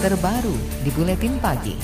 terbaru di Buletin Pagi.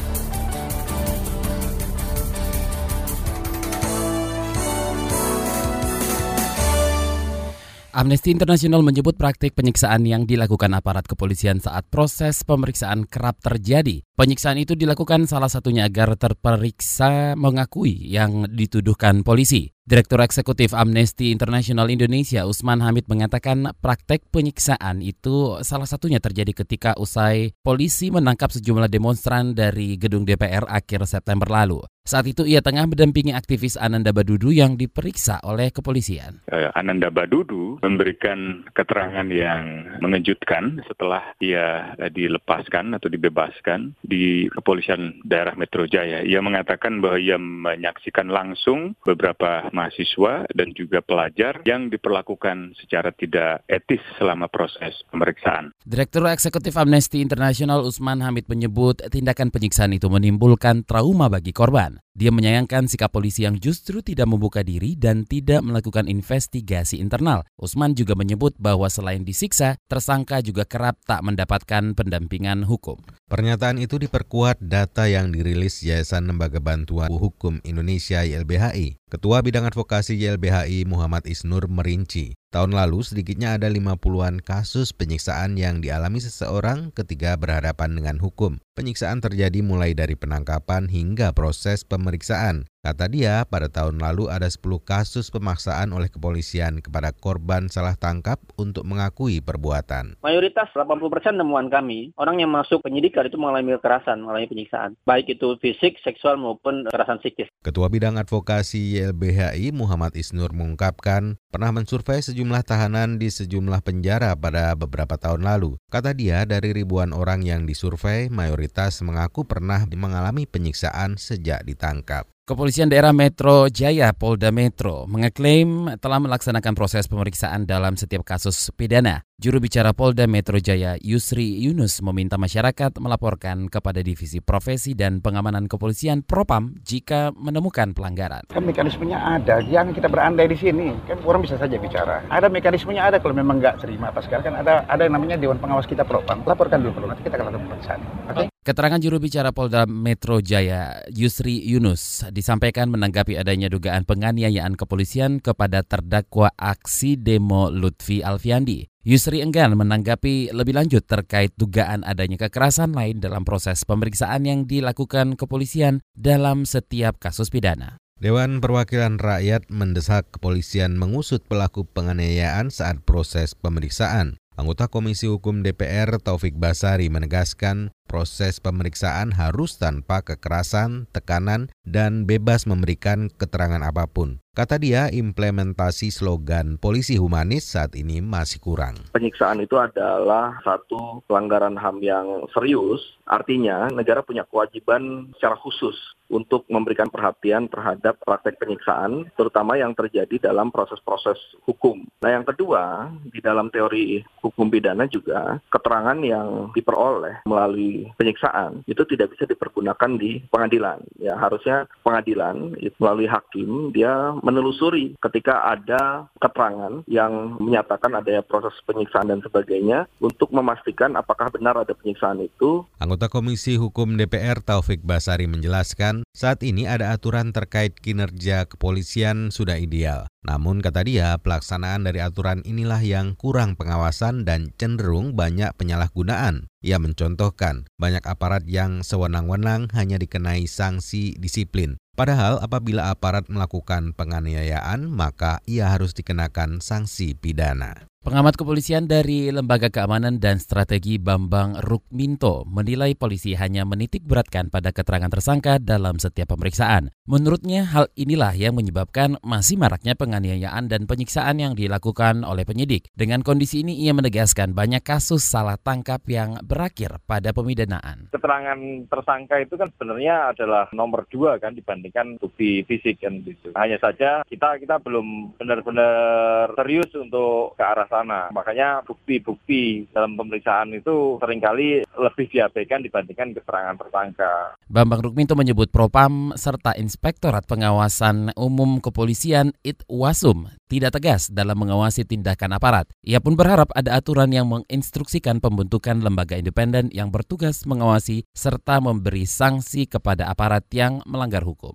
Amnesty International menyebut praktik penyiksaan yang dilakukan aparat kepolisian saat proses pemeriksaan kerap terjadi. Penyiksaan itu dilakukan salah satunya agar terperiksa mengakui yang dituduhkan polisi. Direktur Eksekutif Amnesty International Indonesia Usman Hamid mengatakan praktek penyiksaan itu salah satunya terjadi ketika usai polisi menangkap sejumlah demonstran dari gedung DPR akhir September lalu. Saat itu ia tengah mendampingi aktivis Ananda Badudu yang diperiksa oleh kepolisian. Eh, Ananda Badudu memberikan keterangan yang mengejutkan setelah ia eh, dilepaskan atau dibebaskan di kepolisian daerah Metro Jaya. Ia mengatakan bahwa ia menyaksikan langsung beberapa mahasiswa dan juga pelajar yang diperlakukan secara tidak etis selama proses pemeriksaan. Direktur Eksekutif Amnesty International Usman Hamid menyebut tindakan penyiksaan itu menimbulkan trauma bagi korban. on Dia menyayangkan sikap polisi yang justru tidak membuka diri dan tidak melakukan investigasi internal. Usman juga menyebut bahwa selain disiksa, tersangka juga kerap tak mendapatkan pendampingan hukum. Pernyataan itu diperkuat data yang dirilis Yayasan Lembaga Bantuan Hukum Indonesia YLBHI. Ketua Bidang Advokasi YLBHI Muhammad Isnur merinci, Tahun lalu sedikitnya ada 50-an kasus penyiksaan yang dialami seseorang ketika berhadapan dengan hukum. Penyiksaan terjadi mulai dari penangkapan hingga proses pemeriksaan pemeriksaan. Kata dia, pada tahun lalu ada 10 kasus pemaksaan oleh kepolisian kepada korban salah tangkap untuk mengakui perbuatan. Mayoritas 80% temuan kami, orang yang masuk penyidikan itu mengalami kekerasan, mengalami penyiksaan. Baik itu fisik, seksual maupun kekerasan psikis. Ketua Bidang Advokasi YLBHI Muhammad Isnur mengungkapkan pernah mensurvei sejumlah tahanan di sejumlah penjara pada beberapa tahun lalu. Kata dia, dari ribuan orang yang disurvei, mayoritas mengaku pernah mengalami penyiksaan sejak ditangkap. Kepolisian Daerah Metro Jaya Polda Metro mengeklaim telah melaksanakan proses pemeriksaan dalam setiap kasus pidana. Juru bicara Polda Metro Jaya Yusri Yunus meminta masyarakat melaporkan kepada Divisi Profesi dan Pengamanan Kepolisian Propam jika menemukan pelanggaran. Kan mekanismenya ada, jangan kita berandai di sini. Kan orang bisa saja bicara. Ada mekanismenya ada kalau memang nggak terima apa sekarang kan ada ada yang namanya Dewan Pengawas kita Propam. Laporkan dulu nanti kita akan lakukan pemeriksaan. Oke? Okay? Keterangan juru bicara Polda Metro Jaya Yusri Yunus disampaikan menanggapi adanya dugaan penganiayaan kepolisian kepada terdakwa aksi demo Lutfi Alfiandi. Yusri enggan menanggapi lebih lanjut terkait dugaan adanya kekerasan lain dalam proses pemeriksaan yang dilakukan kepolisian dalam setiap kasus pidana. Dewan Perwakilan Rakyat mendesak kepolisian mengusut pelaku penganiayaan saat proses pemeriksaan. Anggota Komisi Hukum DPR Taufik Basari menegaskan proses pemeriksaan harus tanpa kekerasan, tekanan, dan bebas memberikan keterangan apa pun. Kata dia, implementasi slogan polisi humanis saat ini masih kurang. Penyiksaan itu adalah satu pelanggaran HAM yang serius, artinya negara punya kewajiban secara khusus untuk memberikan perhatian terhadap praktek penyiksaan, terutama yang terjadi dalam proses-proses hukum. Nah yang kedua, di dalam teori hukum pidana juga, keterangan yang diperoleh melalui penyiksaan itu tidak bisa dipergunakan di pengadilan. Ya harusnya pengadilan melalui hakim dia menelusuri ketika ada keterangan yang menyatakan adanya proses penyiksaan dan sebagainya untuk memastikan apakah benar ada penyiksaan itu. Anggota Komisi Hukum DPR Taufik Basari menjelaskan, saat ini ada aturan terkait kinerja kepolisian sudah ideal. Namun kata dia, pelaksanaan dari aturan inilah yang kurang pengawasan dan cenderung banyak penyalahgunaan. Ia mencontohkan, banyak aparat yang sewenang-wenang hanya dikenai sanksi disiplin. Padahal apabila aparat melakukan penganiayaan, maka ia harus dikenakan sanksi pidana. Pengamat kepolisian dari Lembaga Keamanan dan Strategi Bambang Rukminto menilai polisi hanya menitik beratkan pada keterangan tersangka dalam setiap pemeriksaan. Menurutnya hal inilah yang menyebabkan masih maraknya penganiayaan dan penyiksaan yang dilakukan oleh penyidik. Dengan kondisi ini ia menegaskan banyak kasus salah tangkap yang berakhir pada pemidanaan. Keterangan tersangka itu kan sebenarnya adalah nomor dua kan dibandingkan bukti fisik kan gitu. Hanya saja kita kita belum benar-benar serius untuk ke arah sana. Makanya bukti-bukti dalam pemeriksaan itu sering kali lebih diabaikan dibandingkan keterangan tersangka. Bambang Rukminto menyebut Propam serta Inspektorat Pengawasan Umum Kepolisian Itwasum tidak tegas dalam mengawasi tindakan aparat. Ia pun berharap ada aturan yang menginstruksikan pembentukan lembaga independen yang bertugas mengawasi serta memberi sanksi kepada aparat yang melanggar hukum.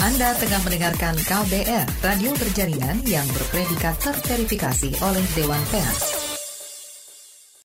Anda tengah mendengarkan KBR, radio berjaringan yang berpredikat terverifikasi oleh Dewan Pers.